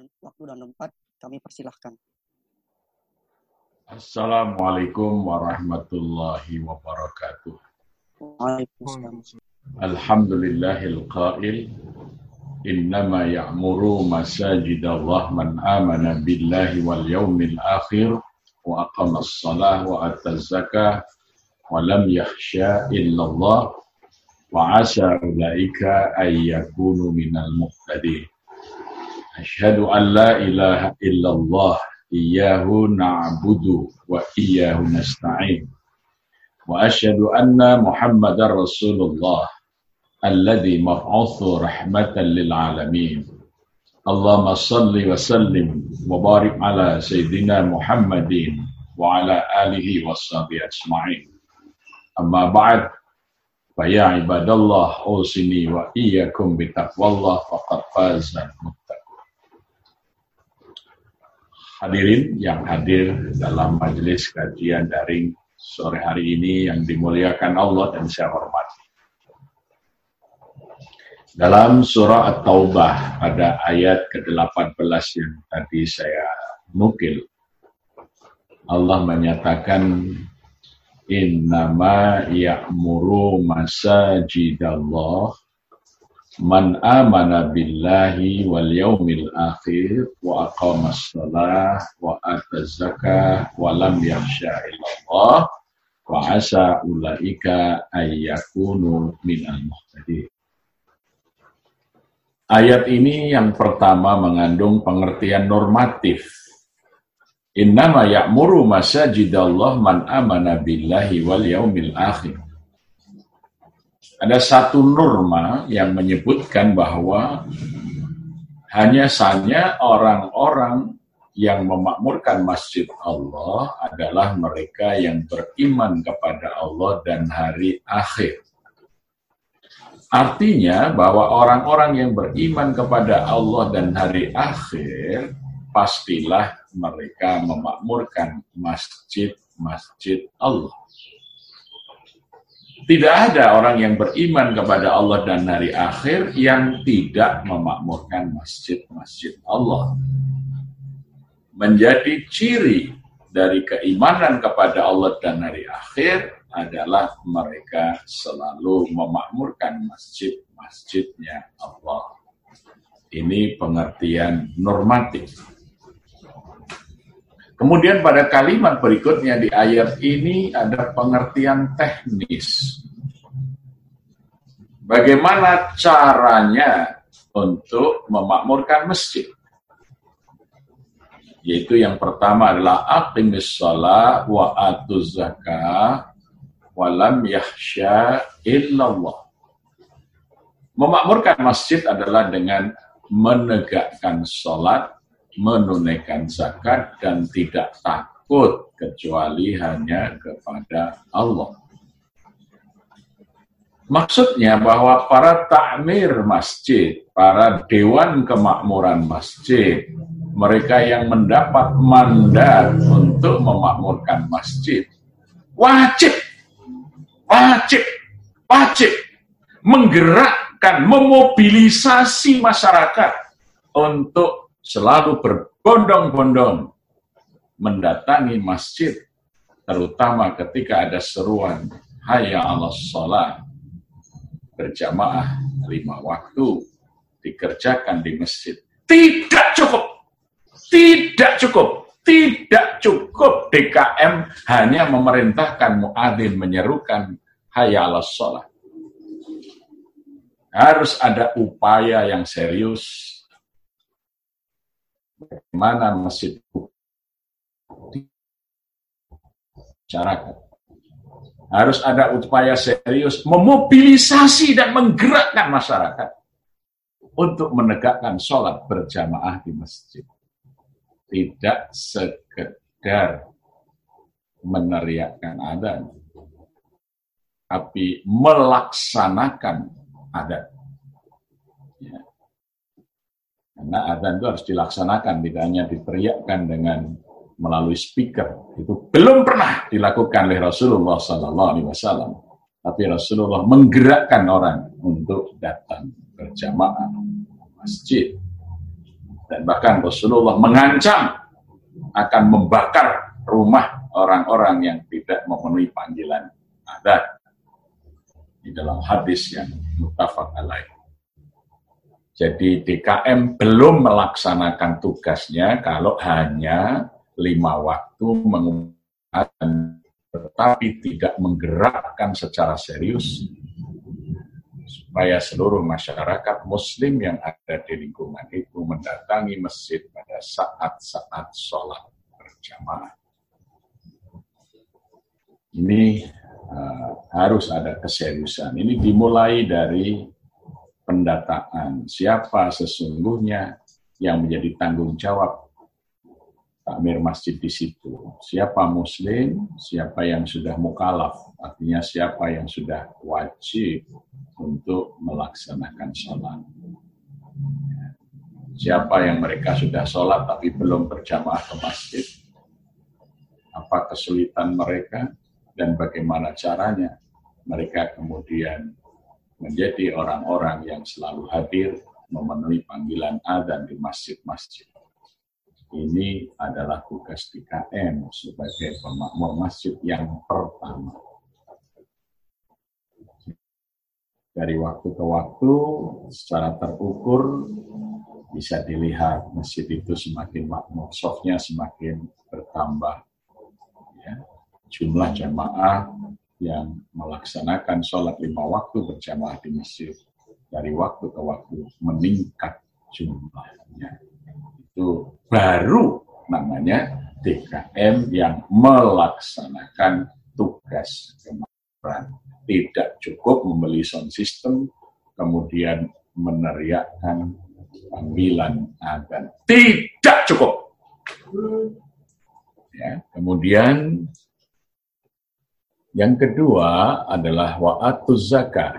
dan waktu dan tempat kami persilahkan. Assalamualaikum warahmatullahi wabarakatuh. Waalaikumsalam. Alhamdulillahil qail Innama ya'muru masajid Allah man amana billahi wal yawmil akhir wa aqama as-salah wa ata zakah wa lam yakhsha illallah wa asa أشهد أن لا إله إلا الله إياه نعبد وإياه نستعين. وأشهد أن محمد رسول الله الذي مبعوث رحمة للعالمين. اللهم صل وسلم وبارك على سيدنا محمد وعلى آله وصحبه أجمعين. أما بعد فيا عباد الله أوصني وإياكم بتقوى الله فقد فاز المتقون Hadirin yang hadir dalam majelis kajian daring sore hari ini yang dimuliakan Allah dan saya hormati. Dalam surah At-Taubah pada ayat ke-18 yang tadi saya nukil, Allah menyatakan innama ya'muru masajidallah man amana billahi wal yaumil akhir wa aqamas shalah wa ataz zakah wa lam yakhsha illallah wa asa ulaika ayyakunu minal muhtadin Ayat ini yang pertama mengandung pengertian normatif. Innama ya'muru masajidallah man amana billahi wal yaumil akhir ada satu norma yang menyebutkan bahwa hanya saja orang-orang yang memakmurkan masjid Allah adalah mereka yang beriman kepada Allah dan hari akhir. Artinya bahwa orang-orang yang beriman kepada Allah dan hari akhir pastilah mereka memakmurkan masjid-masjid Allah. Tidak ada orang yang beriman kepada Allah dan hari akhir yang tidak memakmurkan masjid-masjid Allah. Menjadi ciri dari keimanan kepada Allah dan hari akhir adalah mereka selalu memakmurkan masjid-masjidnya Allah. Ini pengertian normatif. Kemudian pada kalimat berikutnya di ayat ini ada pengertian teknis. Bagaimana caranya untuk memakmurkan masjid? Yaitu yang pertama adalah aqimis shalah wa atuz zakah wa lam yahsya illallah. Memakmurkan masjid adalah dengan menegakkan sholat menunaikan zakat dan tidak takut kecuali hanya kepada Allah. Maksudnya bahwa para takmir masjid, para dewan kemakmuran masjid, mereka yang mendapat mandat untuk memakmurkan masjid, wajib, wajib, wajib menggerakkan, memobilisasi masyarakat untuk selalu berbondong-bondong mendatangi masjid, terutama ketika ada seruan Hayya Allah sholat berjamaah lima waktu dikerjakan di masjid. Tidak cukup, tidak cukup, tidak cukup DKM hanya memerintahkan muadzin menyerukan Hayya Allah sholat. Harus ada upaya yang serius bagaimana masjid masyarakat. Harus ada upaya serius memobilisasi dan menggerakkan masyarakat untuk menegakkan sholat berjamaah di masjid. Tidak sekedar meneriakkan adan, tapi melaksanakan adat. Ya. Karena adzan itu harus dilaksanakan, tidak hanya diteriakkan dengan melalui speaker. Itu belum pernah dilakukan oleh Rasulullah Sallallahu Alaihi Wasallam. Tapi Rasulullah menggerakkan orang untuk datang berjamaah masjid. Dan bahkan Rasulullah mengancam akan membakar rumah orang-orang yang tidak memenuhi panggilan adat. Di dalam hadis yang mutafak alaih. Jadi DKM belum melaksanakan tugasnya kalau hanya lima waktu mengumumkan tetapi tidak menggerakkan secara serius supaya seluruh masyarakat muslim yang ada di lingkungan itu mendatangi masjid pada saat-saat sholat berjamaah. Ini uh, harus ada keseriusan. Ini dimulai dari pendataan siapa sesungguhnya yang menjadi tanggung jawab takmir masjid di situ. Siapa muslim, siapa yang sudah mukalaf, artinya siapa yang sudah wajib untuk melaksanakan sholat. Siapa yang mereka sudah sholat tapi belum berjamaah ke masjid. Apa kesulitan mereka dan bagaimana caranya mereka kemudian menjadi orang-orang yang selalu hadir memenuhi panggilan adzan di masjid-masjid ini adalah tugas DKM sebagai pemakmur masjid yang pertama. Dari waktu ke waktu, secara terukur, bisa dilihat masjid itu semakin makmur, softnya semakin bertambah. Ya. Jumlah jamaah yang melaksanakan sholat lima waktu berjamaah di masjid dari waktu ke waktu meningkat jumlahnya itu baru namanya DKM yang melaksanakan tugas kemakmuran. Tidak cukup membeli sound system, kemudian meneriakkan panggilan agan. Tidak cukup. Ya, kemudian yang kedua adalah wa'atuz zakat.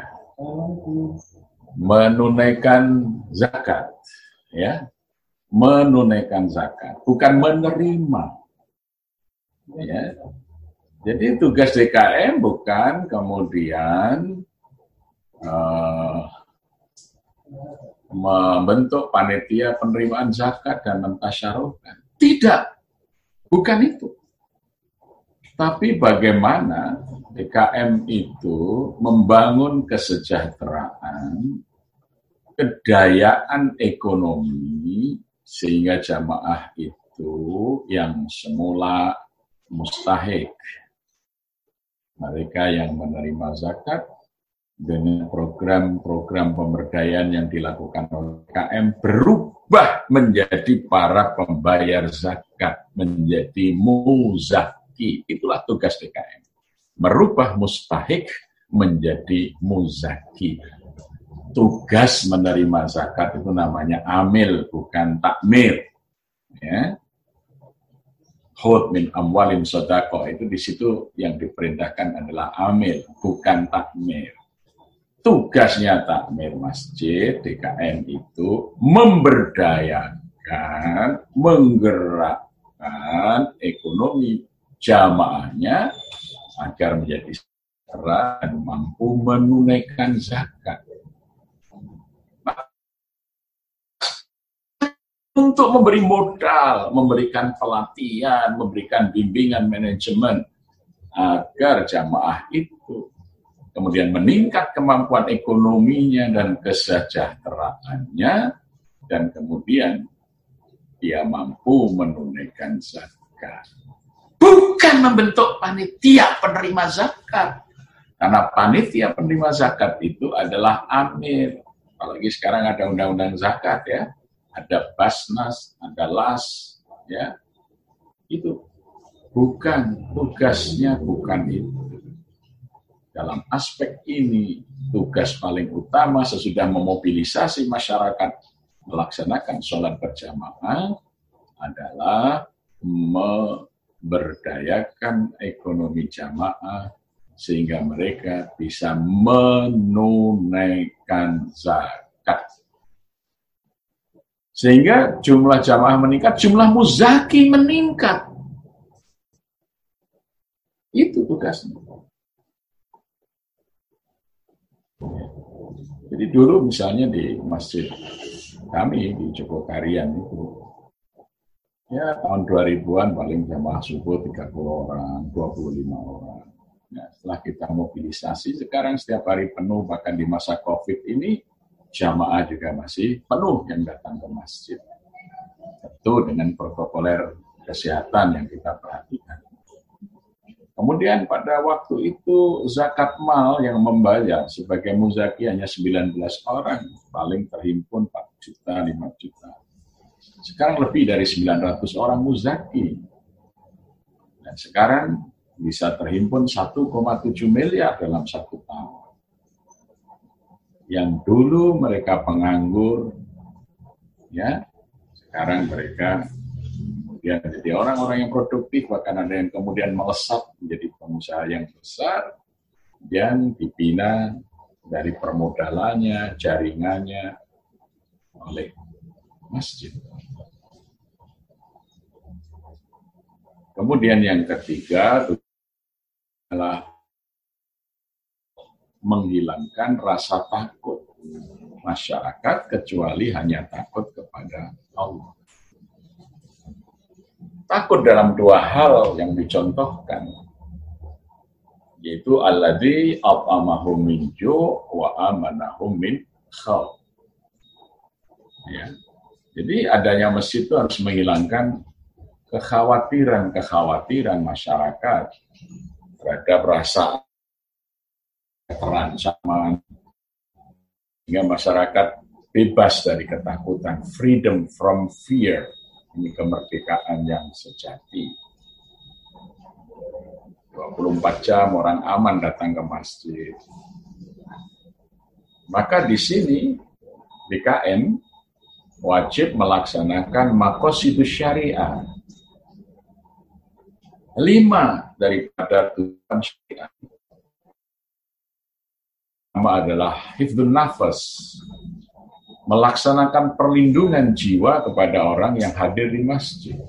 Menunaikan zakat. Ya, menunaikan zakat, bukan menerima. Ya. Jadi tugas DKM bukan kemudian uh, membentuk panitia penerimaan zakat dan mentasyaruhkan. Tidak, bukan itu. Tapi bagaimana DKM itu membangun kesejahteraan, kedayaan ekonomi sehingga jamaah itu yang semula mustahik. Mereka yang menerima zakat dengan program-program pemberdayaan yang dilakukan oleh KM berubah menjadi para pembayar zakat, menjadi muzaki. Itulah tugas DKM. Merubah mustahik menjadi muzaki tugas menerima zakat itu namanya amil, bukan takmir. Ya. Hud min amwalin sodako itu di situ yang diperintahkan adalah amil, bukan takmir. Tugasnya takmir masjid DKM itu memberdayakan, menggerakkan ekonomi jamaahnya agar menjadi dan mampu menunaikan zakat. untuk memberi modal, memberikan pelatihan, memberikan bimbingan manajemen agar jamaah itu kemudian meningkat kemampuan ekonominya dan kesejahteraannya dan kemudian dia mampu menunaikan zakat. Bukan membentuk panitia penerima zakat. Karena panitia penerima zakat itu adalah amir. Apalagi sekarang ada undang-undang zakat ya ada basnas, ada las, ya itu bukan tugasnya bukan itu. Dalam aspek ini tugas paling utama sesudah memobilisasi masyarakat melaksanakan sholat berjamaah adalah memberdayakan ekonomi jamaah sehingga mereka bisa menunaikan zakat sehingga jumlah jamaah meningkat, jumlah muzaki meningkat. Itu tugasnya. Jadi dulu misalnya di masjid kami di Jogokarian itu ya tahun 2000-an paling jamaah subuh 30 orang, 25 orang. Nah, setelah kita mobilisasi, sekarang setiap hari penuh, bahkan di masa COVID ini, jamaah juga masih penuh yang datang ke masjid. Tentu dengan protokoler kesehatan yang kita perhatikan. Kemudian pada waktu itu zakat mal yang membayar sebagai muzaki hanya 19 orang, paling terhimpun 4 juta, 5 juta. Sekarang lebih dari 900 orang muzaki. Dan sekarang bisa terhimpun 1,7 miliar dalam satu tahun. Yang dulu mereka penganggur, ya sekarang mereka kemudian jadi orang-orang yang produktif, bahkan ada yang kemudian melesat menjadi pengusaha yang besar, yang dibina dari permodalannya, jaringannya oleh masjid. Kemudian yang ketiga adalah menghilangkan rasa takut masyarakat kecuali hanya takut kepada Allah. Takut dalam dua hal yang dicontohkan, yaitu alladzi at'amahum min wa amanahum min khawf. Ya. Jadi adanya masjid itu harus menghilangkan kekhawatiran-kekhawatiran masyarakat terhadap rasa terancam sehingga masyarakat bebas dari ketakutan, freedom from fear ini kemerdekaan yang sejati. 24 jam orang aman datang ke masjid. Maka di sini BKN wajib melaksanakan makosidus syariah. Lima daripada tujuan syariah Pertama adalah hifdun nafas, melaksanakan perlindungan jiwa kepada orang yang hadir di masjid.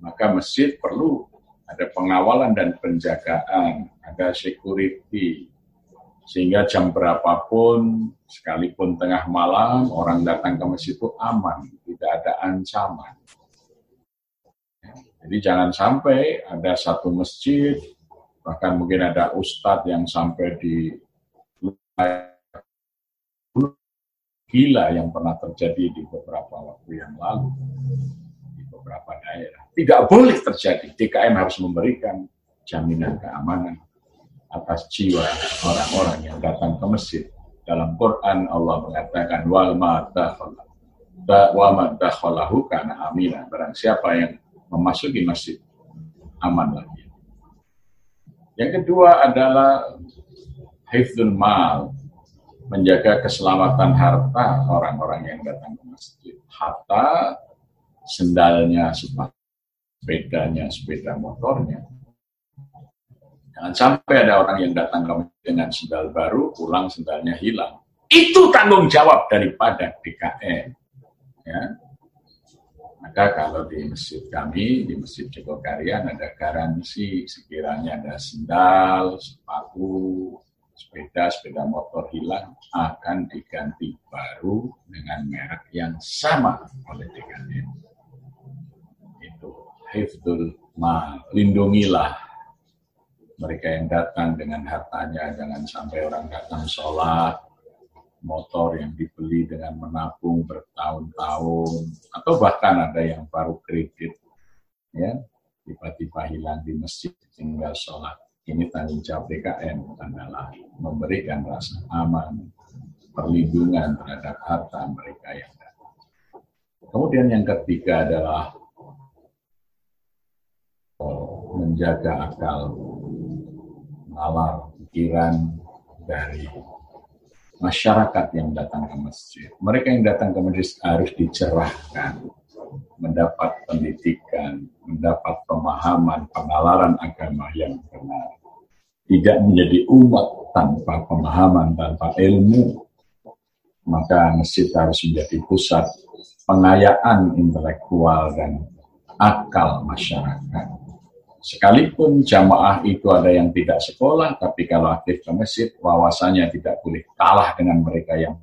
Maka masjid perlu ada pengawalan dan penjagaan, ada security, sehingga jam berapapun, sekalipun tengah malam, orang datang ke masjid itu aman, tidak ada ancaman. Jadi jangan sampai ada satu masjid, bahkan mungkin ada ustadz yang sampai di gila yang pernah terjadi di beberapa waktu yang lalu di beberapa daerah. Tidak boleh terjadi. DKM harus memberikan jaminan keamanan atas jiwa orang-orang yang datang ke masjid. Dalam Quran Allah mengatakan wal ma wa ma dakhalahu kana amina. Barang siapa yang memasuki masjid aman lagi. Yang kedua adalah hifdun mal, menjaga keselamatan harta orang-orang yang datang ke masjid. Harta, sendalnya, sepedanya, sepeda motornya. Jangan sampai ada orang yang datang masjid dengan sendal baru, pulang sendalnya hilang. Itu tanggung jawab daripada DKM. Ya. Maka kalau di masjid kami, di Masjid Jogokarian ada garansi sekiranya ada sendal, sepatu, sepeda, sepeda motor hilang akan diganti baru dengan merek yang sama oleh DKM. Itu hifdul ma, lindungilah mereka yang datang dengan hartanya, jangan sampai orang datang sholat, motor yang dibeli dengan menabung bertahun-tahun, atau bahkan ada yang baru kredit, ya tiba-tiba hilang di masjid tinggal sholat ini tanggung jawab BKN adalah memberikan rasa aman, perlindungan terhadap harta mereka yang datang. Kemudian yang ketiga adalah oh, menjaga akal, nalar, pikiran dari masyarakat yang datang ke masjid. Mereka yang datang ke masjid harus dicerahkan, mendapat pendidikan, mendapat pemahaman, penalaran agama yang benar. Tidak menjadi umat tanpa pemahaman, tanpa ilmu. Maka masjid harus menjadi pusat pengayaan intelektual dan akal masyarakat. Sekalipun jamaah itu ada yang tidak sekolah, tapi kalau aktif ke masjid, wawasannya tidak boleh kalah dengan mereka yang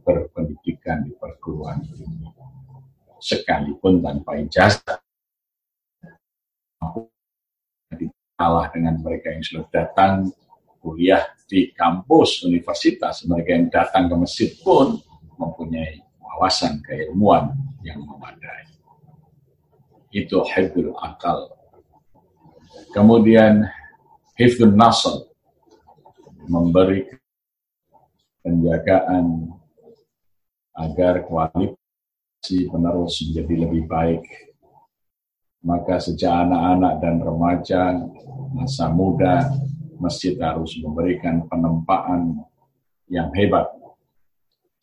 berpendidikan di perguruan. Sekalipun tanpa ijazah. Kalah dengan mereka yang sudah datang kuliah di kampus universitas, mereka yang datang ke masjid pun mempunyai wawasan keilmuan yang memadai. Itu hibdul akal. Kemudian hifdun nasl, memberi penjagaan agar kualifikasi penerus menjadi lebih baik. Maka sejak anak-anak dan remaja, masa muda, masjid harus memberikan penempaan yang hebat.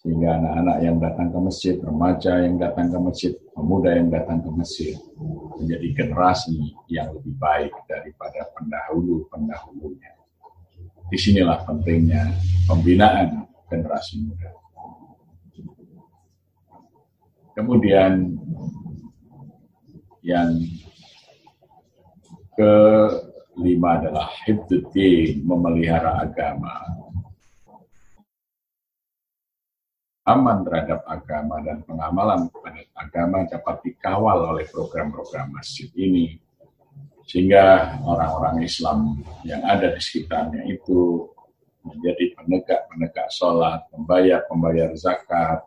Sehingga anak-anak yang datang ke masjid, remaja yang datang ke masjid, pemuda yang datang ke masjid, menjadi generasi yang lebih baik daripada pendahulu-pendahulunya. Di sinilah pentingnya pembinaan generasi muda. Kemudian yang kelima adalah hibduddin, memelihara agama. Aman terhadap agama dan pengamalan kepada agama dapat dikawal oleh program-program masjid ini. Sehingga orang-orang Islam yang ada di sekitarnya itu menjadi penegak-penegak sholat, pembayar-pembayar zakat,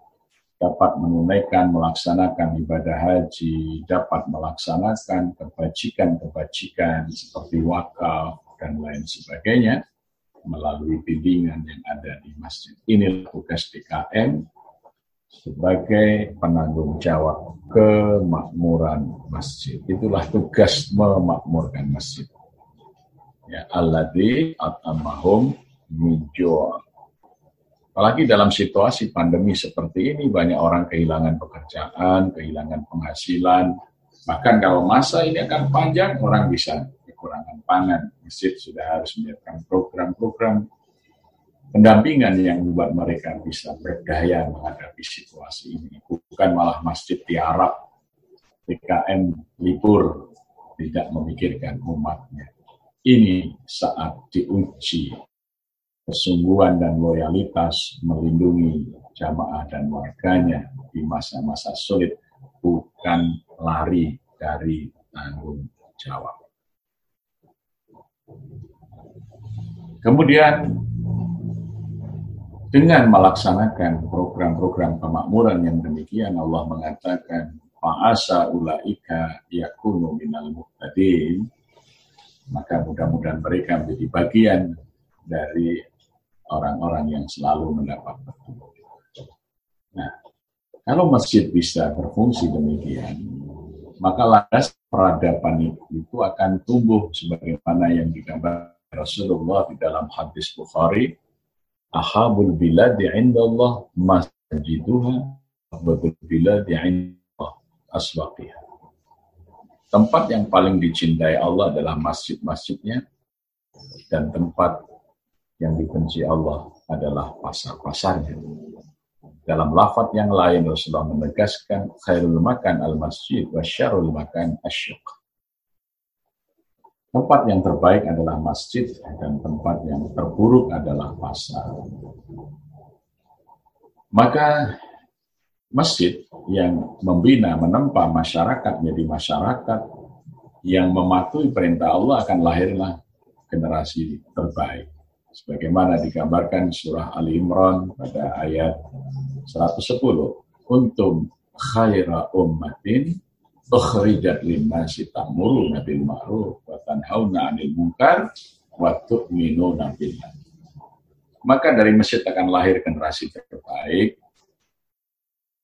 dapat menunaikan, melaksanakan ibadah haji, dapat melaksanakan kebajikan-kebajikan seperti wakaf dan lain sebagainya melalui bimbingan yang ada di masjid. Ini tugas DKM sebagai penanggung jawab kemakmuran masjid. Itulah tugas memakmurkan masjid. Ya, alladzi atamahum min Apalagi dalam situasi pandemi seperti ini, banyak orang kehilangan pekerjaan, kehilangan penghasilan. Bahkan kalau masa ini akan panjang, orang bisa kekurangan pangan. Masjid sudah harus menyiapkan program-program pendampingan yang membuat mereka bisa berdaya menghadapi situasi ini. Bukan malah masjid tiarap, PKM libur, tidak memikirkan umatnya. Ini saat diuji kesungguhan dan loyalitas melindungi jamaah dan warganya di masa-masa sulit bukan lari dari tanggung jawab. Kemudian dengan melaksanakan program-program kemakmuran yang demikian Allah mengatakan fa'asa ulaika yakunu minal muhtadin maka mudah-mudahan mereka menjadi bagian dari orang-orang yang selalu mendapat petunjuk. Nah, kalau masjid bisa berfungsi demikian, maka landas peradaban itu akan tumbuh sebagaimana yang digambar Rasulullah di dalam hadis Bukhari, ahabul biladi indallah masjiduha abadul biladi indallah aswaqiha. Tempat yang paling dicintai Allah adalah masjid-masjidnya dan tempat yang dibenci Allah adalah pasar-pasarnya. Dalam lafat yang lain Rasulullah menegaskan khairul makan al-masjid wa syarul makan asyuk. Tempat yang terbaik adalah masjid dan tempat yang terburuk adalah pasar. Maka masjid yang membina, menempa masyarakat menjadi masyarakat yang mematuhi perintah Allah akan lahirlah generasi terbaik sebagaimana digambarkan surah Ali Imran pada ayat 110 untuk khaira ummatin ukhrijat linnasi ta'muruna bil ma'ruf wa tanhauna 'anil munkar wa tu'minuna billah maka dari masjid akan lahir generasi terbaik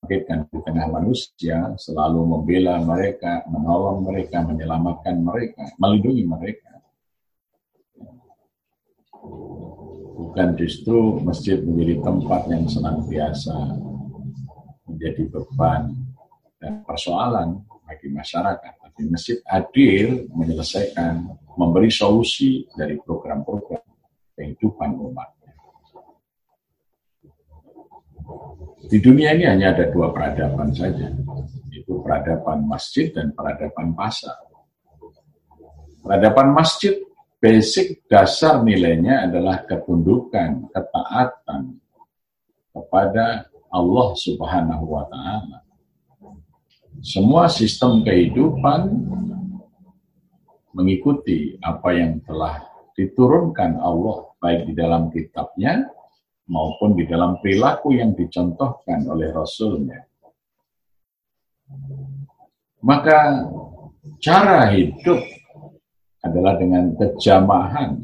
bangkitkan di tengah manusia selalu membela mereka, menolong mereka, menyelamatkan mereka, melindungi mereka bukan justru masjid menjadi tempat yang senantiasa menjadi beban dan persoalan bagi masyarakat. Tapi masjid hadir menyelesaikan, memberi solusi dari program-program kehidupan umat. Di dunia ini hanya ada dua peradaban saja, yaitu peradaban masjid dan peradaban pasar. Peradaban masjid basic dasar nilainya adalah ketundukan, ketaatan kepada Allah Subhanahu wa taala. Semua sistem kehidupan mengikuti apa yang telah diturunkan Allah baik di dalam kitabnya maupun di dalam perilaku yang dicontohkan oleh Rasulnya. Maka cara hidup adalah dengan kejamahan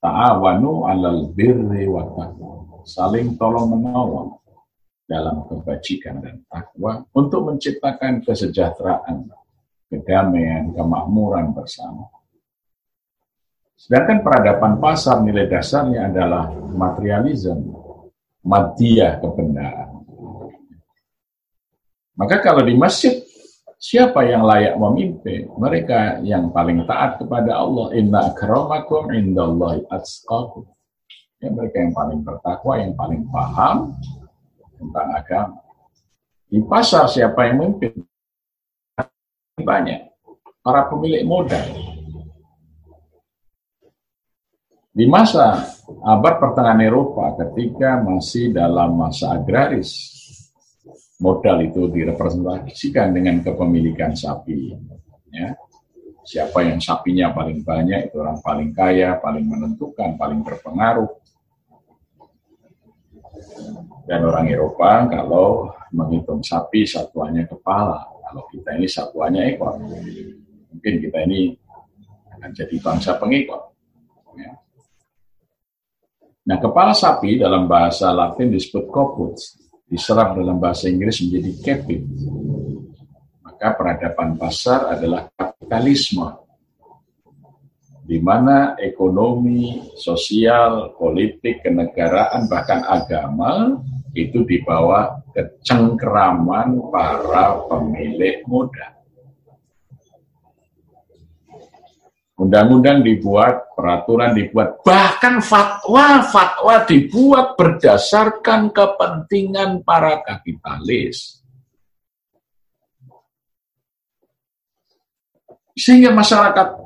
ta'awanu alal birri wa saling tolong menolong dalam kebajikan dan takwa untuk menciptakan kesejahteraan, kedamaian, kemakmuran bersama. Sedangkan peradaban pasar nilai dasarnya adalah materialisme, madiyah kebenaran. Maka kalau di masjid, siapa yang layak memimpin? Mereka yang paling taat kepada Allah. Inna akramakum indallahi atqakum. Ya, mereka yang paling bertakwa, yang paling paham tentang agama. Di pasar siapa yang memimpin? Banyak. Para pemilik modal. Di masa abad pertengahan Eropa ketika masih dalam masa agraris, modal itu direpresentasikan dengan kepemilikan sapi. Ya. Siapa yang sapinya paling banyak itu orang paling kaya, paling menentukan, paling berpengaruh. Dan orang Eropa kalau menghitung sapi satuannya kepala, kalau kita ini satuannya ekor. Mungkin kita ini akan jadi bangsa pengikut. Ya. Nah, kepala sapi dalam bahasa Latin disebut koput, diserap dalam bahasa Inggris menjadi capit. Maka peradaban pasar adalah kapitalisme, di mana ekonomi, sosial, politik, kenegaraan, bahkan agama itu dibawa kecengkeraman para pemilik modal. Undang-undang dibuat, peraturan dibuat, bahkan fatwa-fatwa dibuat berdasarkan kepentingan para kapitalis. Sehingga masyarakat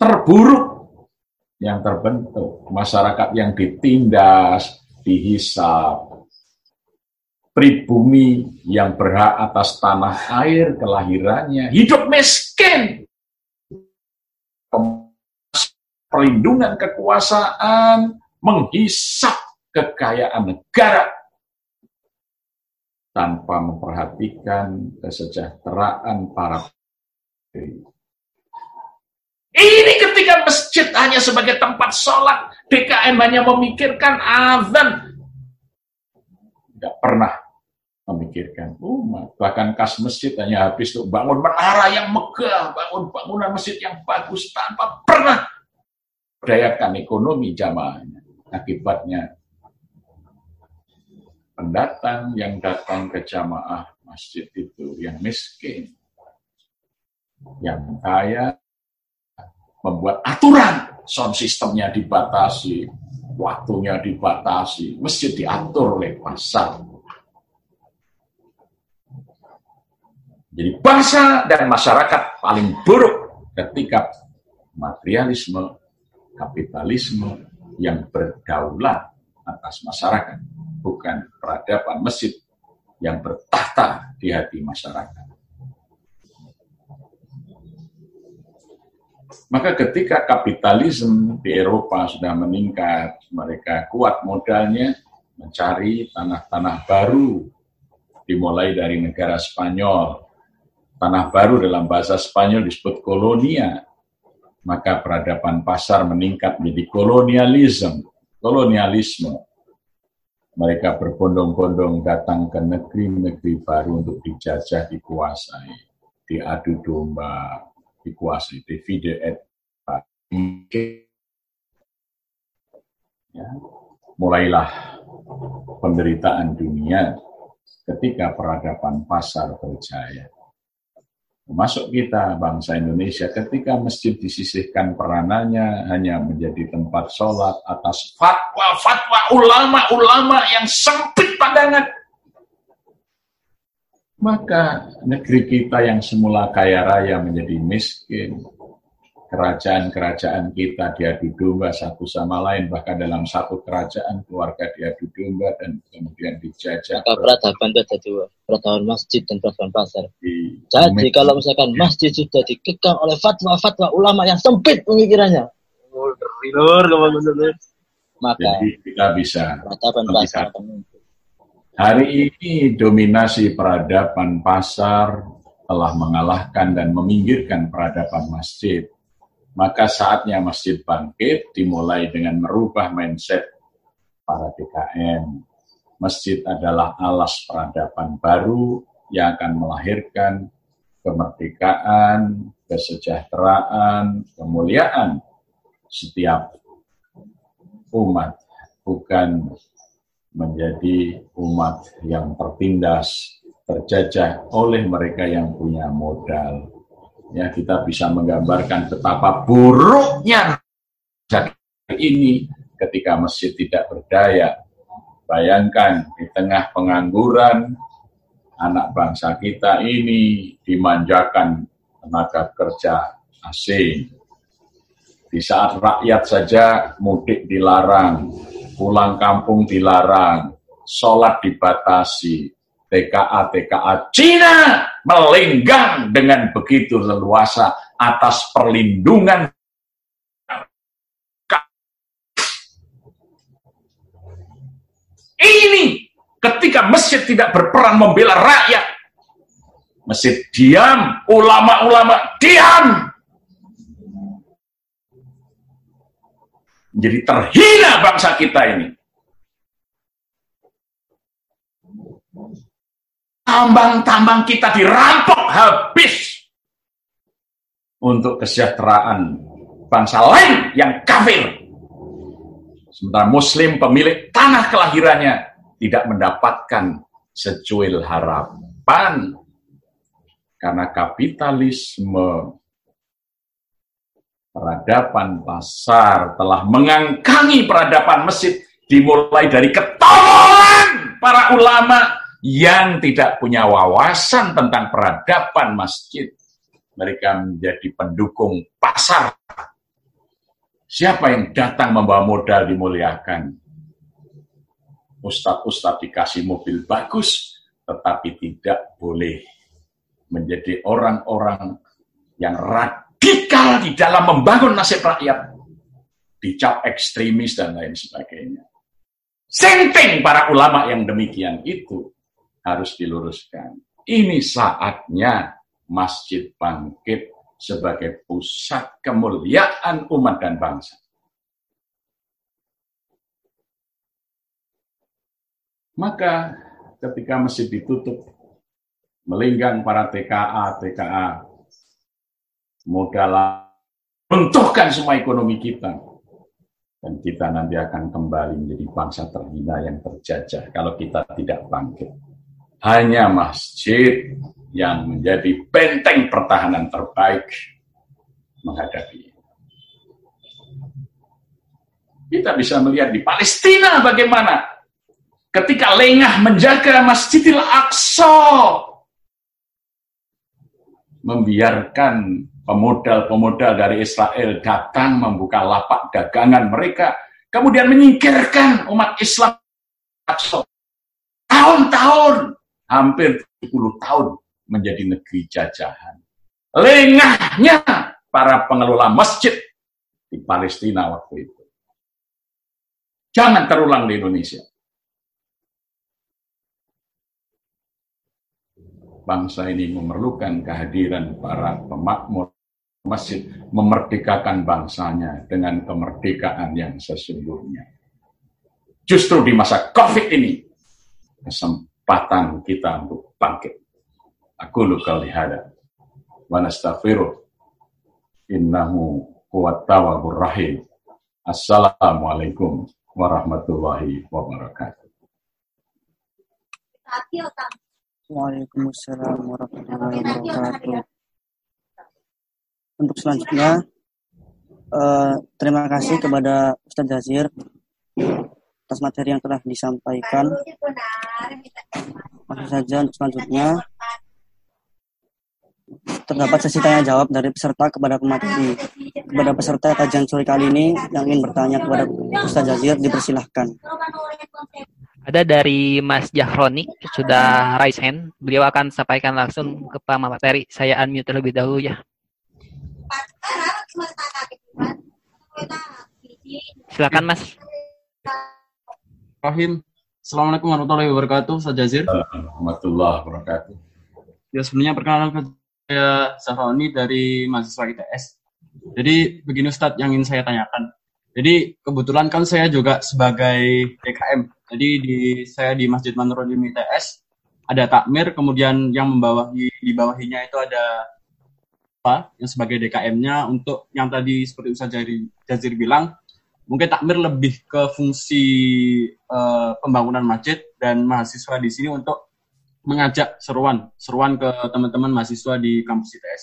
terburuk yang terbentuk, masyarakat yang ditindas, dihisap, pribumi yang berhak atas tanah air kelahirannya, hidup miskin, perlindungan kekuasaan, menghisap kekayaan negara tanpa memperhatikan kesejahteraan para ini ketika masjid hanya sebagai tempat sholat, DKM hanya memikirkan azan. Tidak pernah memikirkan umat. Bahkan kas masjid hanya habis untuk bangun menara yang megah, bangun bangunan masjid yang bagus tanpa pernah berdayakan ekonomi jamaahnya. Akibatnya pendatang yang datang ke jamaah masjid itu yang miskin, yang kaya, membuat aturan sound sistemnya dibatasi, waktunya dibatasi, masjid diatur oleh pasar. Jadi bangsa dan masyarakat paling buruk ketika materialisme, kapitalisme yang berdaulat atas masyarakat, bukan peradaban masjid yang bertahta di hati masyarakat. Maka ketika kapitalisme di Eropa sudah meningkat, mereka kuat modalnya mencari tanah-tanah baru, dimulai dari negara Spanyol, Tanah baru dalam bahasa Spanyol disebut kolonia. Maka peradaban pasar meningkat menjadi kolonialisme. Kolonialisme. Mereka berbondong-bondong datang ke negeri-negeri baru untuk dijajah, dikuasai, diadu domba, dikuasai, divide et ya. Mulailah penderitaan dunia ketika peradaban pasar berjaya. Masuk kita bangsa Indonesia ketika masjid disisihkan peranannya hanya menjadi tempat sholat atas fatwa-fatwa ulama-ulama yang sempit pandangan. Maka negeri kita yang semula kaya raya menjadi miskin. Kerajaan-kerajaan kita diadu domba satu sama lain. Bahkan dalam satu kerajaan keluarga diadu domba dan kemudian dijajah Maka peradaban itu ada dua, peradaban masjid dan peradaban pasar. di Jadi kalau misalkan masjid sudah dikekang oleh fatwa-fatwa ulama yang sempit pemikirannya, lur, maka jadi kita bisa peradaban pasar hari ini dominasi peradaban pasar telah mengalahkan dan meminggirkan peradaban masjid maka saatnya masjid bangkit dimulai dengan merubah mindset para DKM. Masjid adalah alas peradaban baru yang akan melahirkan kemerdekaan, kesejahteraan, kemuliaan setiap umat, bukan menjadi umat yang tertindas, terjajah oleh mereka yang punya modal ya kita bisa menggambarkan betapa buruknya ini ketika masjid tidak berdaya. Bayangkan di tengah pengangguran anak bangsa kita ini dimanjakan tenaga kerja asing. Di saat rakyat saja mudik dilarang, pulang kampung dilarang, sholat dibatasi, TKA TKA Cina melenggang dengan begitu leluasa atas perlindungan. Ini ketika masjid tidak berperan membela rakyat masjid diam ulama-ulama diam. Menjadi terhina bangsa kita ini tambang-tambang kita dirampok habis. Untuk kesejahteraan bangsa lain yang kafir. Sementara muslim pemilik tanah kelahirannya tidak mendapatkan secuil harapan. Karena kapitalisme peradaban pasar telah mengangkangi peradaban masjid dimulai dari ketolongan para ulama yang tidak punya wawasan tentang peradaban masjid. Mereka menjadi pendukung pasar. Siapa yang datang membawa modal dimuliakan? Ustadz-ustadz dikasih mobil bagus, tetapi tidak boleh menjadi orang-orang yang radikal di dalam membangun nasib rakyat. Dicap ekstremis dan lain sebagainya. Senting para ulama yang demikian itu harus diluruskan. Ini saatnya masjid bangkit sebagai pusat kemuliaan umat dan bangsa. Maka ketika masjid ditutup, melinggang para TKA, TKA, modal runtuhkan semua ekonomi kita. Dan kita nanti akan kembali menjadi bangsa terhina yang terjajah kalau kita tidak bangkit hanya masjid yang menjadi benteng pertahanan terbaik menghadapi. Kita bisa melihat di Palestina bagaimana ketika lengah menjaga Masjidil Aqsa membiarkan pemodal-pemodal dari Israel datang membuka lapak dagangan mereka kemudian menyingkirkan umat Islam tahun-tahun hampir 70 tahun menjadi negeri jajahan. Lengahnya para pengelola masjid di Palestina waktu itu. Jangan terulang di Indonesia. Bangsa ini memerlukan kehadiran para pemakmur masjid, memerdekakan bangsanya dengan kemerdekaan yang sesungguhnya. Justru di masa COVID ini, kesempatan kita untuk bangkit. Aku luka lihada. Wa nastaghfiruh. Innahu huwat tawwabur rahim. Assalamualaikum warahmatullahi wabarakatuh. Waalaikumsalam warahmatullahi wabarakatuh. Untuk selanjutnya, eh, terima kasih kepada Ustadz Jazir atas materi yang telah disampaikan. Langsung saja untuk selanjutnya. terdapat sesi tanya jawab dari peserta kepada pemateri. Kepada peserta kajian sore kali ini yang ingin bertanya kepada Ustaz Jazir dipersilahkan. Ada dari Mas Jahroni sudah raise hand. Beliau akan sampaikan langsung ke Pak Materi. Saya unmute terlebih dahulu ya. Silakan Mas. Rahim. Assalamualaikum warahmatullahi wabarakatuh, Ustaz Jazir. Warahmatullahi wabarakatuh. Ya sebenarnya perkenalan saya Zahroni dari mahasiswa ITS. Jadi begini Ustadz yang ingin saya tanyakan. Jadi kebetulan kan saya juga sebagai DKM. Jadi di saya di Masjid Manurul ITS ada takmir, kemudian yang membawahi di bawahinya itu ada apa yang sebagai DKM-nya untuk yang tadi seperti Ustaz Jazir bilang mungkin takmir lebih ke fungsi uh, pembangunan masjid dan mahasiswa di sini untuk mengajak seruan seruan ke teman-teman mahasiswa di kampus ITS.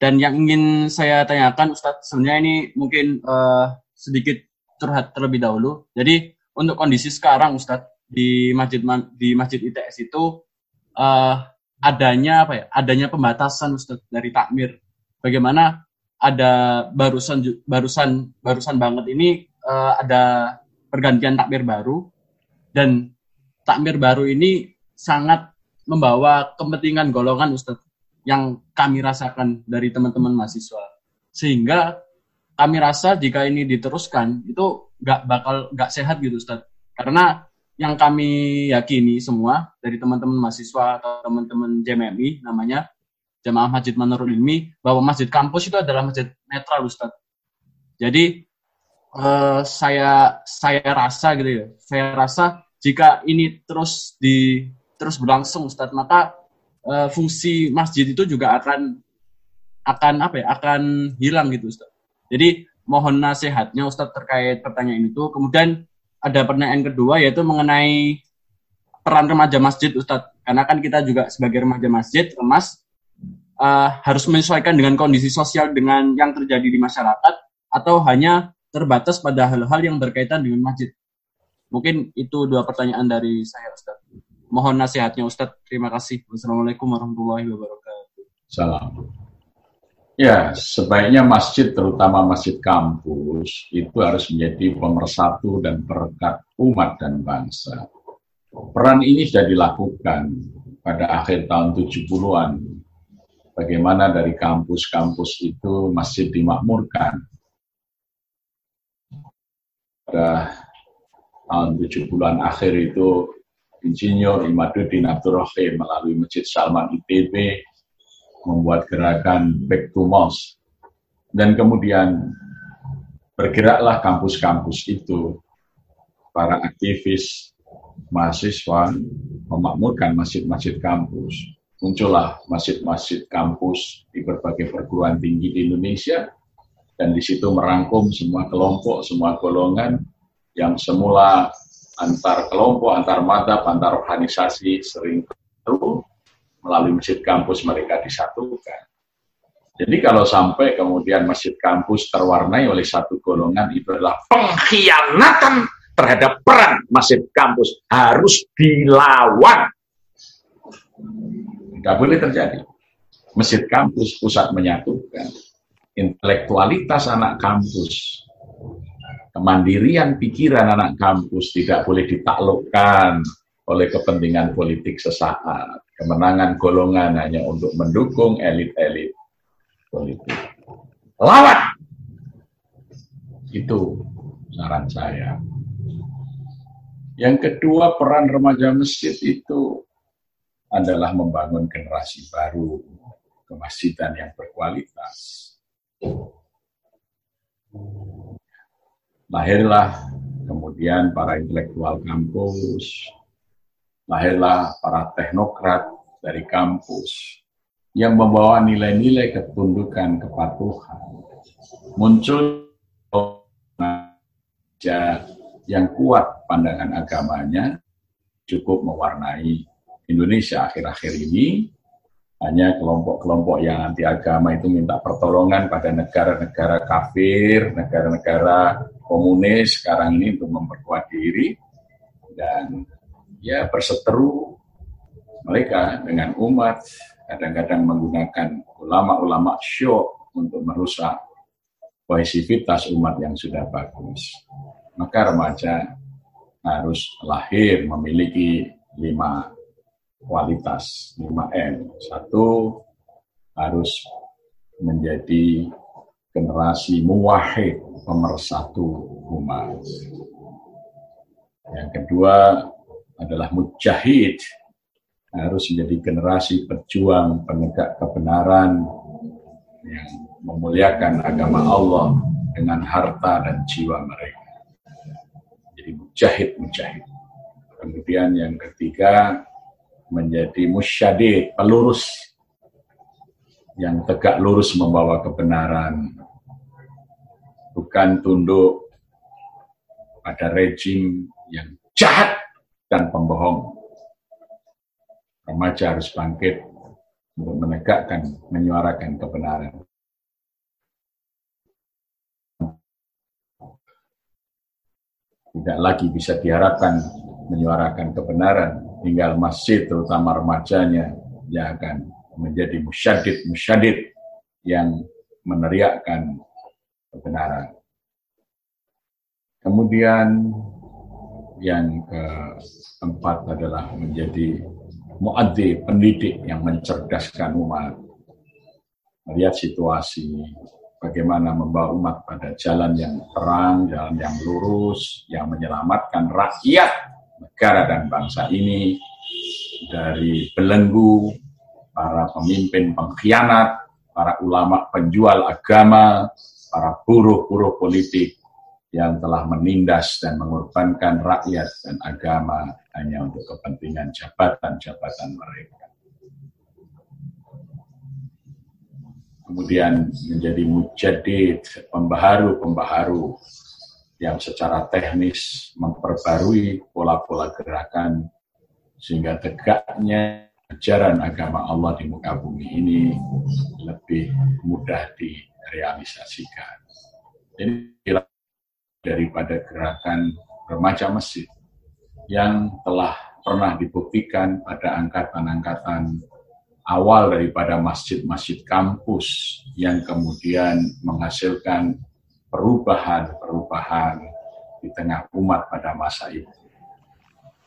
Dan yang ingin saya tanyakan Ustadz sebenarnya ini mungkin uh, sedikit curhat terlebih dahulu. Jadi untuk kondisi sekarang Ustadz di masjid di masjid ITS itu uh, adanya apa ya? Adanya pembatasan Ustadz dari takmir. Bagaimana ada barusan barusan barusan banget ini uh, ada pergantian takmir baru. Dan takmir baru ini sangat membawa kepentingan golongan Ustadz yang kami rasakan dari teman-teman mahasiswa. Sehingga kami rasa jika ini diteruskan itu nggak bakal nggak sehat gitu Ustadz karena yang kami yakini semua dari teman-teman mahasiswa atau teman-teman JMMI namanya Jamaah Masjid Manurul Ilmi bahwa masjid kampus itu adalah masjid netral Ustaz. Jadi uh, saya saya rasa gitu ya, saya rasa jika ini terus di terus berlangsung Ustaz, maka uh, fungsi masjid itu juga akan akan apa ya, akan hilang gitu Ustaz. Jadi mohon nasihatnya Ustaz terkait pertanyaan itu. Kemudian ada pertanyaan kedua yaitu mengenai peran remaja masjid Ustaz. Karena kan kita juga sebagai remaja masjid, remas, uh, harus menyesuaikan dengan kondisi sosial dengan yang terjadi di masyarakat atau hanya terbatas pada hal-hal yang berkaitan dengan masjid? Mungkin itu dua pertanyaan dari saya, Ustaz. Mohon nasihatnya, Ustaz. Terima kasih. Wassalamualaikum warahmatullahi wabarakatuh. Salam. Ya, sebaiknya masjid, terutama masjid kampus, itu harus menjadi pemersatu dan perekat umat dan bangsa. Peran ini sudah dilakukan pada akhir tahun 70-an bagaimana dari kampus-kampus itu masih dimakmurkan. Pada tahun 70-an akhir itu Insinyur Imaduddin Abdurrahim melalui Masjid Salman ITB membuat gerakan Back to Mosque. Dan kemudian bergeraklah kampus-kampus itu, para aktivis mahasiswa memakmurkan masjid-masjid kampus muncullah masjid-masjid kampus di berbagai perguruan tinggi di Indonesia dan di situ merangkum semua kelompok, semua golongan yang semula antar kelompok, antar mata, antar organisasi sering bertemu melalui masjid kampus mereka disatukan. Jadi kalau sampai kemudian masjid kampus terwarnai oleh satu golongan itu adalah pengkhianatan terhadap peran masjid kampus harus dilawan Nggak boleh terjadi. Masjid kampus pusat menyatukan. Intelektualitas anak kampus. Kemandirian pikiran anak kampus tidak boleh ditaklukkan oleh kepentingan politik sesaat. Kemenangan golongan hanya untuk mendukung elit-elit politik. Lawan! Itu saran saya. Yang kedua, peran remaja masjid itu adalah membangun generasi baru kemasjidan yang berkualitas. Lahirlah kemudian para intelektual kampus, lahirlah para teknokrat dari kampus yang membawa nilai-nilai ketundukan kepatuhan. Muncul yang kuat pandangan agamanya cukup mewarnai Indonesia akhir-akhir ini hanya kelompok-kelompok yang anti agama itu minta pertolongan pada negara-negara kafir, negara-negara komunis sekarang ini untuk memperkuat diri dan ya berseteru mereka dengan umat kadang-kadang menggunakan ulama-ulama show untuk merusak kohesivitas umat yang sudah bagus. Maka remaja harus lahir memiliki lima kualitas, lima M. Satu, harus menjadi generasi muwahid, pemersatu umat. Yang kedua adalah mujahid, harus menjadi generasi pejuang penegak kebenaran yang memuliakan agama Allah dengan harta dan jiwa mereka. Jadi mujahid-mujahid. Kemudian yang ketiga menjadi musyadid, pelurus yang tegak lurus membawa kebenaran, bukan tunduk pada rejim yang jahat dan pembohong. Remaja harus bangkit untuk menegakkan, menyuarakan kebenaran. Tidak lagi bisa diharapkan menyuarakan kebenaran, tinggal masjid terutama remajanya yang akan menjadi musyadid musyadid yang meneriakkan kebenaran. Kemudian yang keempat adalah menjadi muaddi, pendidik yang mencerdaskan umat. Melihat situasi, bagaimana membawa umat pada jalan yang terang, jalan yang lurus, yang menyelamatkan rakyat, negara dan bangsa ini dari belenggu, para pemimpin pengkhianat, para ulama penjual agama, para buruh-buruh politik yang telah menindas dan mengorbankan rakyat dan agama hanya untuk kepentingan jabatan-jabatan mereka. Kemudian menjadi mujadid, pembaharu-pembaharu yang secara teknis memperbarui pola-pola gerakan sehingga tegaknya ajaran agama Allah di muka bumi ini lebih mudah direalisasikan. Jadi daripada gerakan remaja masjid yang telah pernah dibuktikan pada angkatan-angkatan awal daripada masjid-masjid kampus yang kemudian menghasilkan perubahan-perubahan di tengah umat pada masa itu.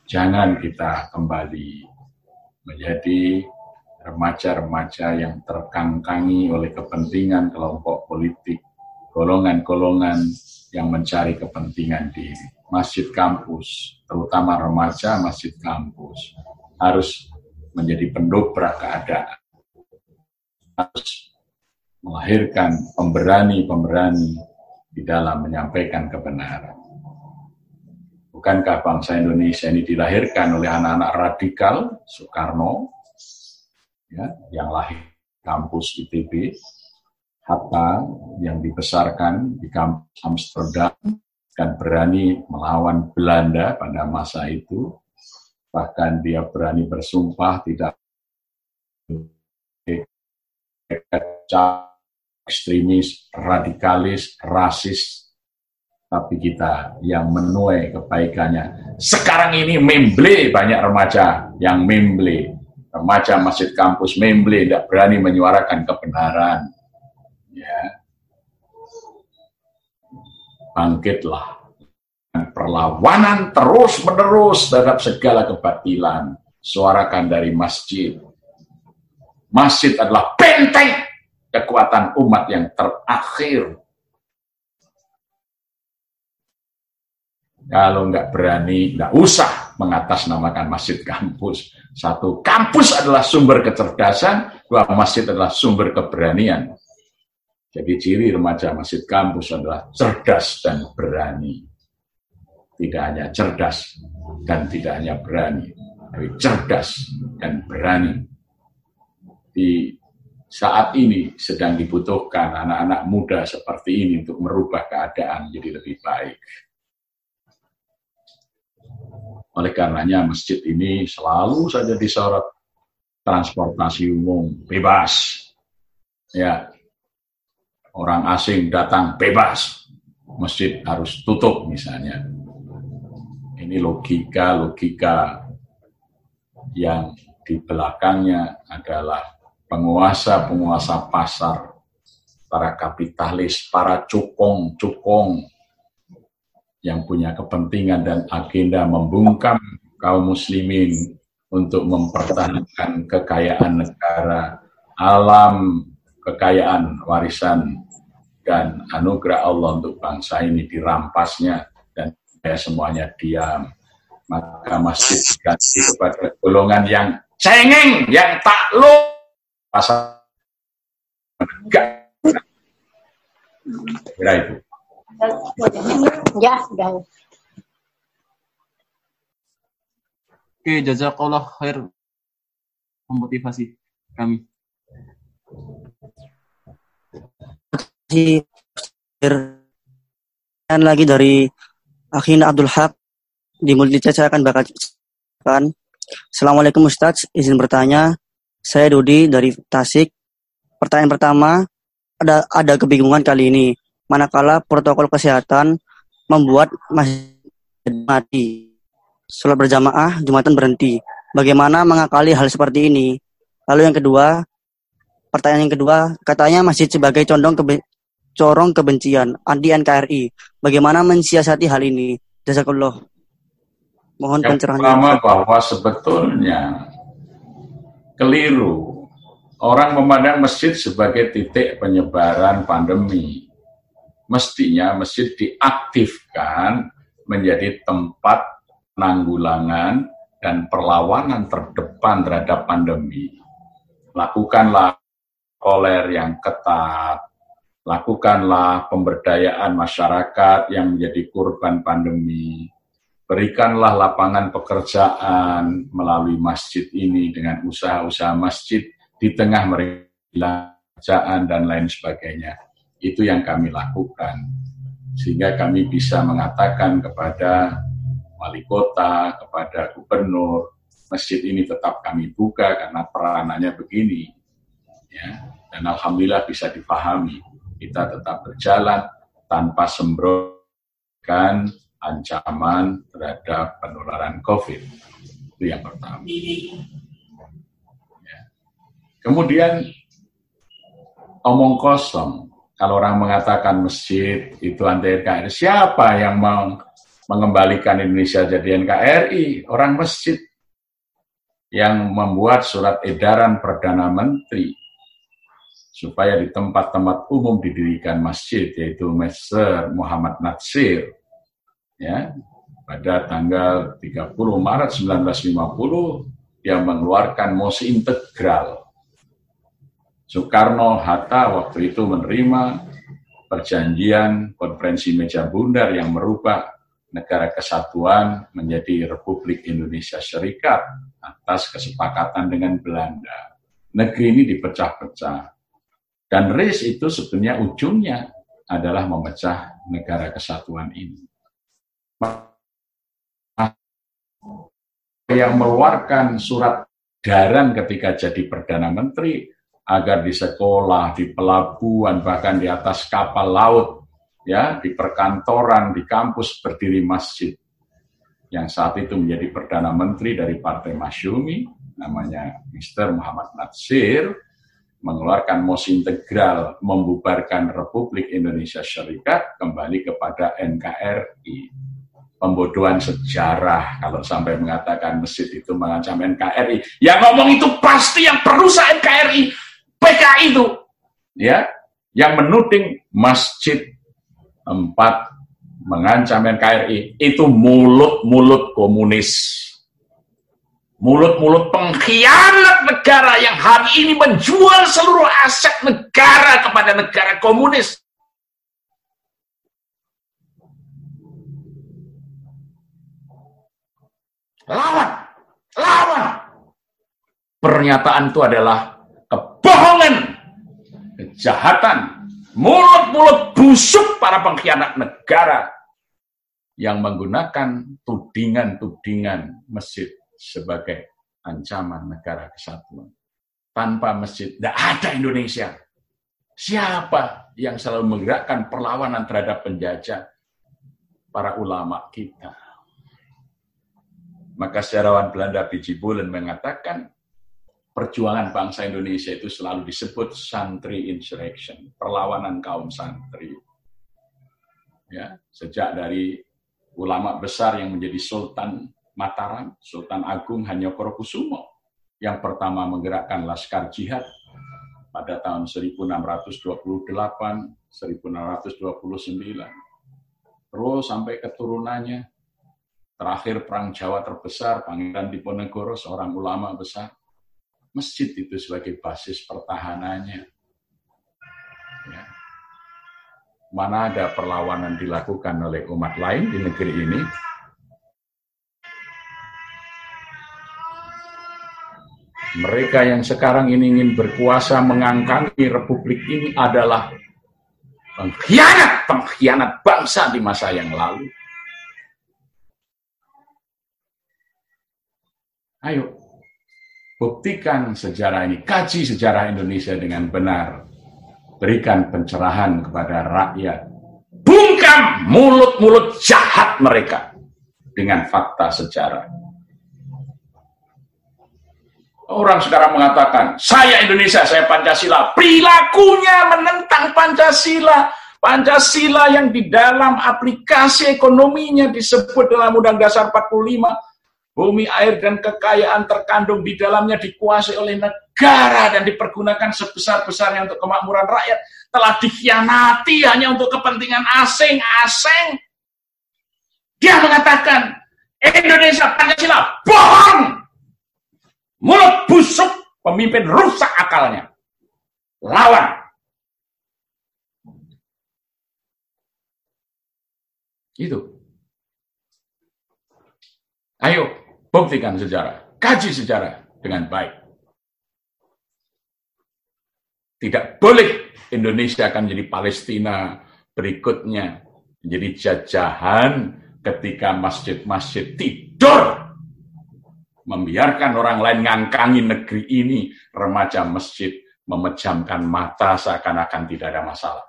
Jangan kita kembali menjadi remaja-remaja yang terkangkangi oleh kepentingan kelompok politik, golongan-golongan yang mencari kepentingan diri. Masjid kampus, terutama remaja masjid kampus, harus menjadi pendobrak keadaan. Harus melahirkan pemberani-pemberani di dalam menyampaikan kebenaran. Bukankah bangsa Indonesia ini dilahirkan oleh anak-anak radikal, Soekarno, ya, yang lahir kampus ITB, Hatta yang dibesarkan di kampus Amsterdam dan berani melawan Belanda pada masa itu. Bahkan dia berani bersumpah tidak ekstremis, radikalis, rasis, tapi kita yang menuai kebaikannya. Sekarang ini memble banyak remaja yang memble. Remaja masjid kampus memble, tidak berani menyuarakan kebenaran. Ya. Bangkitlah. Perlawanan terus menerus terhadap segala kebatilan. Suarakan dari masjid. Masjid adalah benteng kekuatan umat yang terakhir kalau nggak berani nggak usah mengatasnamakan masjid kampus satu kampus adalah sumber kecerdasan dua masjid adalah sumber keberanian jadi ciri remaja masjid kampus adalah cerdas dan berani. Tidak hanya cerdas dan tidak hanya berani, tapi cerdas dan berani. Di saat ini sedang dibutuhkan anak-anak muda seperti ini untuk merubah keadaan menjadi lebih baik. Oleh karenanya masjid ini selalu saja disorot transportasi umum bebas. Ya, orang asing datang bebas, masjid harus tutup misalnya. Ini logika-logika yang di belakangnya adalah penguasa-penguasa pasar, para kapitalis, para cukong-cukong yang punya kepentingan dan agenda membungkam kaum muslimin untuk mempertahankan kekayaan negara, alam kekayaan warisan dan anugerah Allah untuk bangsa ini dirampasnya dan ya semuanya diam. Maka masjid diganti kepada golongan yang cengeng, yang takluk, pasal enggak. Kira itu. Ya, sudah. Oke, jazakallah khair memotivasi kami. Dan lagi dari Akhina Abdul Haq di Multija saya akan bacakan. Assalamualaikum Ustadz, izin bertanya. Saya Dudi dari Tasik. Pertanyaan pertama, ada ada kebingungan kali ini. Manakala protokol kesehatan membuat masjid mati. Sholat berjamaah, Jumatan berhenti. Bagaimana mengakali hal seperti ini? Lalu yang kedua, pertanyaan yang kedua, katanya masjid sebagai condong kebe corong kebencian anti NKRI. Bagaimana mensiasati hal ini? Jazakallah. Mohon Yang pertama bahwa sebetulnya keliru orang memandang masjid sebagai titik penyebaran pandemi. Mestinya masjid diaktifkan menjadi tempat penanggulangan dan perlawanan terdepan terhadap pandemi. Lakukanlah koler yang ketat, lakukanlah pemberdayaan masyarakat yang menjadi korban pandemi, berikanlah lapangan pekerjaan melalui masjid ini dengan usaha-usaha masjid di tengah mereka pekerjaan dan lain sebagainya. Itu yang kami lakukan. Sehingga kami bisa mengatakan kepada wali kota, kepada gubernur, masjid ini tetap kami buka karena peranannya begini. Ya. Dan Alhamdulillah bisa dipahami. Kita tetap berjalan tanpa sembrokan ancaman terhadap penularan COVID. Itu yang pertama. Ya. Kemudian omong kosong. Kalau orang mengatakan masjid itu anti NKRI, siapa yang mau mengembalikan Indonesia jadi NKRI? Orang masjid yang membuat surat edaran Perdana Menteri supaya di tempat-tempat umum didirikan masjid, yaitu Mesir Muhammad Natsir, ya pada tanggal 30 Maret 1950 dia mengeluarkan mosi integral. Soekarno Hatta waktu itu menerima perjanjian konferensi meja bundar yang merubah negara kesatuan menjadi Republik Indonesia Serikat atas kesepakatan dengan Belanda. Negeri ini dipecah-pecah. Dan RIS itu sebetulnya ujungnya adalah memecah negara kesatuan ini yang mengeluarkan surat daran ketika jadi Perdana Menteri agar di sekolah, di pelabuhan, bahkan di atas kapal laut, ya, di perkantoran, di kampus berdiri masjid. Yang saat itu menjadi Perdana Menteri dari Partai Masyumi, namanya Mr. Muhammad Natsir, mengeluarkan mosi integral membubarkan Republik Indonesia Syarikat kembali kepada NKRI pembodohan sejarah kalau sampai mengatakan masjid itu mengancam NKRI. Yang ngomong itu pasti yang perusahaan NKRI, PKI itu. Ya, yang menuding masjid empat mengancam NKRI itu mulut-mulut komunis. Mulut-mulut pengkhianat negara yang hari ini menjual seluruh aset negara kepada negara komunis. Lawan, lawan. Pernyataan itu adalah kebohongan, kejahatan, mulut-mulut busuk para pengkhianat negara yang menggunakan tudingan-tudingan masjid sebagai ancaman negara kesatuan. Tanpa masjid, tidak ada Indonesia. Siapa yang selalu menggerakkan perlawanan terhadap penjajah? Para ulama kita maka sejarawan Belanda P.J. Bolen mengatakan, perjuangan bangsa Indonesia itu selalu disebut santri insurrection, perlawanan kaum santri. Ya, sejak dari ulama besar yang menjadi Sultan Mataram, Sultan Agung Hanyokorokusumo, yang pertama menggerakkan Laskar Jihad pada tahun 1628, 1629. Terus sampai keturunannya, terakhir Perang Jawa terbesar, Pangeran Diponegoro, seorang ulama besar, masjid itu sebagai basis pertahanannya. Ya. Mana ada perlawanan dilakukan oleh umat lain di negeri ini, mereka yang sekarang ini ingin berkuasa mengangkangi republik ini adalah pengkhianat, pengkhianat bangsa di masa yang lalu. Ayo, Buktikan sejarah ini, kaji sejarah Indonesia dengan benar. Berikan pencerahan kepada rakyat. Bungkam mulut-mulut jahat mereka dengan fakta sejarah. Orang sekarang mengatakan, saya Indonesia, saya Pancasila. Perilakunya menentang Pancasila. Pancasila yang di dalam aplikasi ekonominya disebut dalam Undang Dasar 45 Bumi, air, dan kekayaan terkandung di dalamnya dikuasai oleh negara dan dipergunakan sebesar-besarnya untuk kemakmuran rakyat. Telah dikhianati hanya untuk kepentingan asing-asing. Dia mengatakan, Indonesia Pancasila bohong. Mulut busuk, pemimpin rusak akalnya. Lawan. Itu. Ayo, Buktikan sejarah, kaji sejarah dengan baik. Tidak boleh Indonesia akan menjadi Palestina berikutnya, menjadi jajahan ketika masjid-masjid tidur membiarkan orang lain ngangkangi negeri ini, remaja masjid memejamkan mata seakan-akan tidak ada masalah.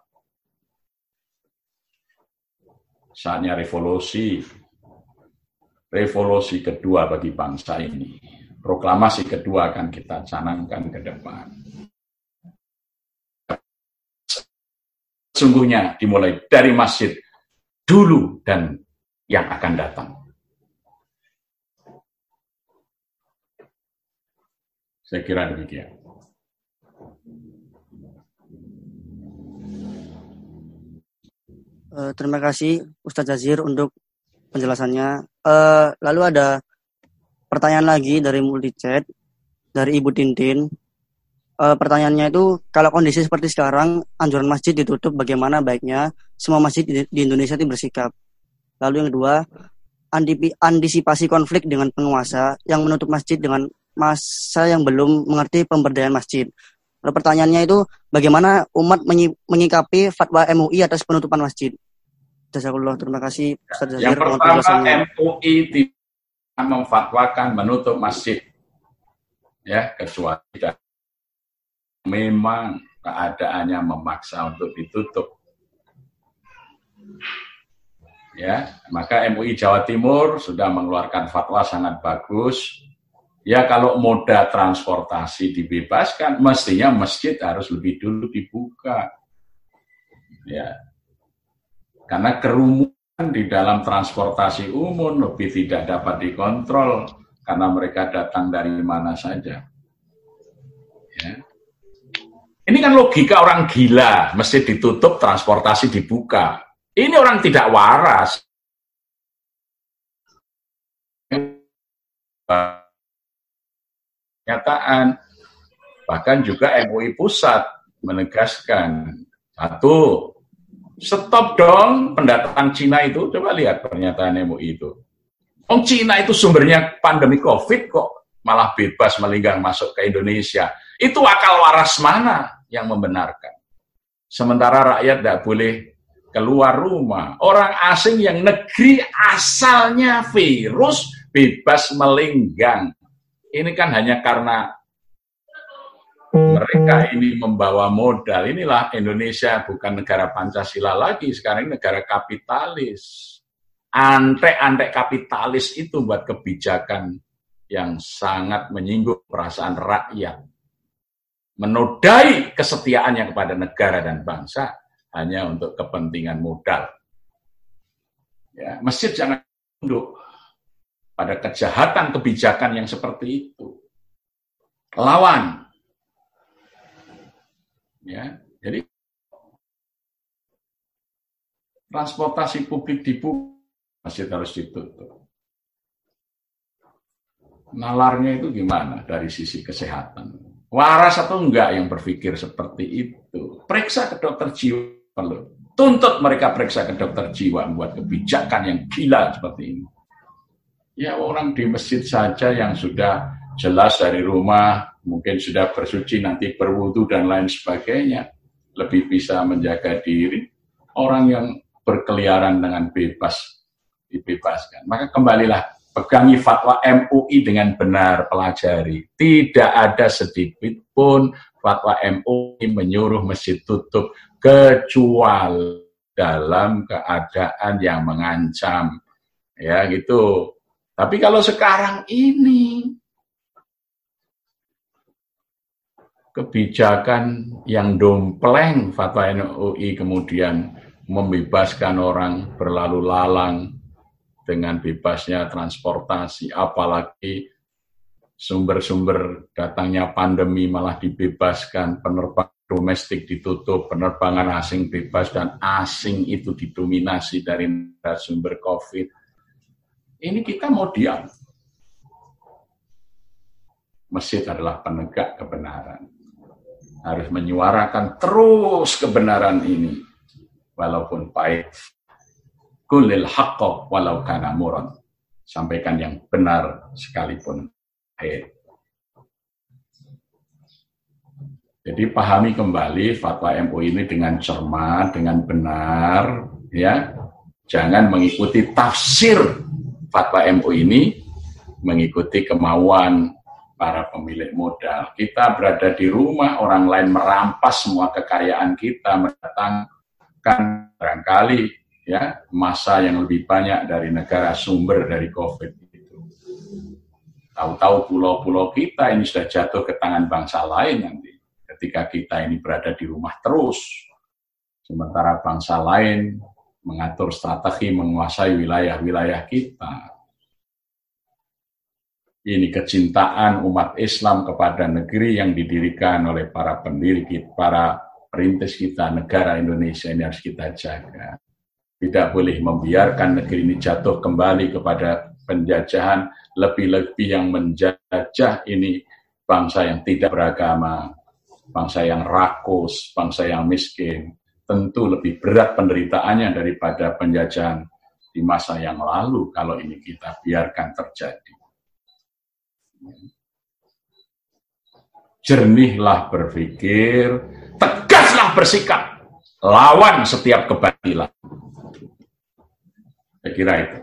Saatnya revolusi, revolusi kedua bagi bangsa ini. Proklamasi kedua akan kita canangkan ke depan. Sungguhnya dimulai dari masjid dulu dan yang akan datang. Saya kira demikian. Uh, terima kasih Ustadz Jazir untuk penjelasannya. Uh, lalu ada pertanyaan lagi dari multi chat dari Ibu Tintin. Uh, pertanyaannya itu kalau kondisi seperti sekarang anjuran masjid ditutup bagaimana baiknya semua masjid di, di Indonesia itu bersikap. Lalu yang kedua antisipasi konflik dengan penguasa yang menutup masjid dengan masa yang belum mengerti pemberdayaan masjid. Lalu pertanyaannya itu bagaimana umat menyikapi fatwa MUI atas penutupan masjid? Jazakallah, terima kasih Ustaz Yang pertama MUI tidak memfatwakan menutup masjid. Ya, kecuali memang keadaannya memaksa untuk ditutup. Ya, maka MUI Jawa Timur sudah mengeluarkan fatwa sangat bagus. Ya, kalau moda transportasi dibebaskan, mestinya masjid harus lebih dulu dibuka. Ya, karena kerumunan di dalam transportasi umum lebih tidak dapat dikontrol karena mereka datang dari mana saja. Ya. Ini kan logika orang gila, mesti ditutup, transportasi dibuka. Ini orang tidak waras. Kenyataan, bahkan juga MUI pusat menegaskan satu Stop dong pendatang Cina itu. Coba lihat pernyataan MUI itu. Om Cina itu sumbernya pandemi COVID kok malah bebas melinggang masuk ke Indonesia. Itu akal waras mana yang membenarkan? Sementara rakyat tidak boleh keluar rumah. Orang asing yang negeri asalnya virus bebas melinggang. Ini kan hanya karena mereka ini membawa modal. Inilah Indonesia bukan negara Pancasila lagi, sekarang ini negara kapitalis. Antek-antek kapitalis itu buat kebijakan yang sangat menyinggung perasaan rakyat, menodai kesetiaannya kepada negara dan bangsa hanya untuk kepentingan modal. Ya, masjid jangan tunduk pada kejahatan kebijakan yang seperti itu. Lawan. Ya, jadi transportasi publik dibuka masjid harus ditutup. Nalarnya itu gimana dari sisi kesehatan? Waras atau enggak yang berpikir seperti itu? Periksa ke dokter jiwa perlu tuntut mereka periksa ke dokter jiwa membuat kebijakan yang gila seperti ini. Ya orang di masjid saja yang sudah jelas dari rumah, mungkin sudah bersuci nanti berwudu dan lain sebagainya, lebih bisa menjaga diri. Orang yang berkeliaran dengan bebas dibebaskan. Maka kembalilah pegangi fatwa MUI dengan benar pelajari. Tidak ada sedikit pun fatwa MUI menyuruh masjid tutup kecuali dalam keadaan yang mengancam. Ya, gitu. Tapi kalau sekarang ini kebijakan yang dompleng fatwa NUI kemudian membebaskan orang berlalu lalang dengan bebasnya transportasi, apalagi sumber-sumber datangnya pandemi malah dibebaskan, penerbang domestik ditutup, penerbangan asing bebas, dan asing itu didominasi dari sumber COVID. Ini kita mau diam. Masjid adalah penegak kebenaran. Harus menyuarakan terus kebenaran ini. Walaupun pahit. Kulil haqqo walau kana muron. Sampaikan yang benar sekalipun pahit. Jadi pahami kembali fatwa MUI ini dengan cermat, dengan benar, ya. Jangan mengikuti tafsir fatwa MUI ini, mengikuti kemauan para pemilik modal. Kita berada di rumah, orang lain merampas semua kekayaan kita, mendatangkan barangkali ya masa yang lebih banyak dari negara sumber dari COVID itu. Tahu-tahu pulau-pulau kita ini sudah jatuh ke tangan bangsa lain nanti ketika kita ini berada di rumah terus, sementara bangsa lain mengatur strategi menguasai wilayah-wilayah kita. Ini kecintaan umat Islam kepada negeri yang didirikan oleh para pendiri kita, para perintis kita, negara Indonesia ini harus kita jaga. Tidak boleh membiarkan negeri ini jatuh kembali kepada penjajahan, lebih-lebih yang menjajah ini bangsa yang tidak beragama, bangsa yang rakus, bangsa yang miskin, tentu lebih berat penderitaannya daripada penjajahan di masa yang lalu kalau ini kita biarkan terjadi. Jernihlah berpikir, tegaslah bersikap, lawan setiap kebatilan. Saya kira itu.